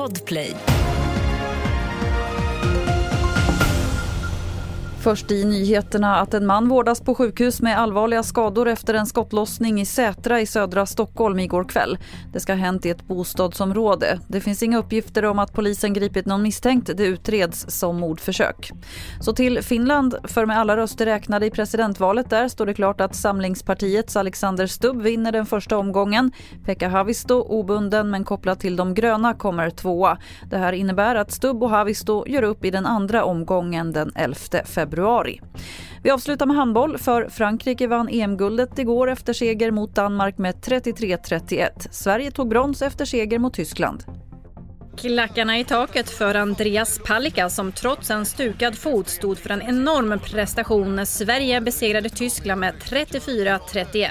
Podplay. Först i nyheterna att en man vårdas på sjukhus med allvarliga skador efter en skottlossning i Sätra i södra Stockholm igår kväll. Det ska ha hänt i ett bostadsområde. Det finns inga uppgifter om att polisen gripit någon misstänkt. Det utreds som mordförsök. Så till Finland, för med alla röster räknade i presidentvalet där står det klart att Samlingspartiets Alexander Stubb vinner den första omgången. Pekka Havisto, obunden men kopplad till de gröna, kommer tvåa. Det här innebär att Stubb och Havisto gör upp i den andra omgången den 11 februari februari. Vi avslutar med handboll för Frankrike vann EM-guldet igår efter seger mot Danmark med 33-31. Sverige tog brons efter seger mot Tyskland. Klackarna i taket för Andreas Palicka som trots en stukad fot stod för en enorm prestation när Sverige besegrade Tyskland med 34-31.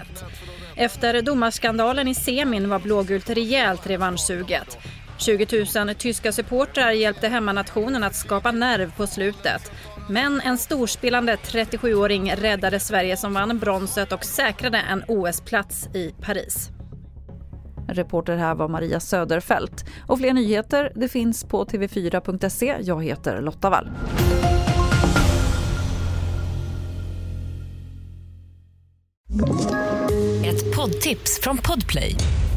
Efter domarskandalen i semin var blågult rejält revanschsuget. 20 000 tyska supportrar hjälpte hemmanationen att skapa nerv på slutet. Men en storspelande 37-åring räddade Sverige som vann bronset och säkrade en OS-plats i Paris. Reporter här var Maria Söderfält. Och fler nyheter det finns på tv4.se. Jag heter Lotta Wall. Ett poddtips från Podplay.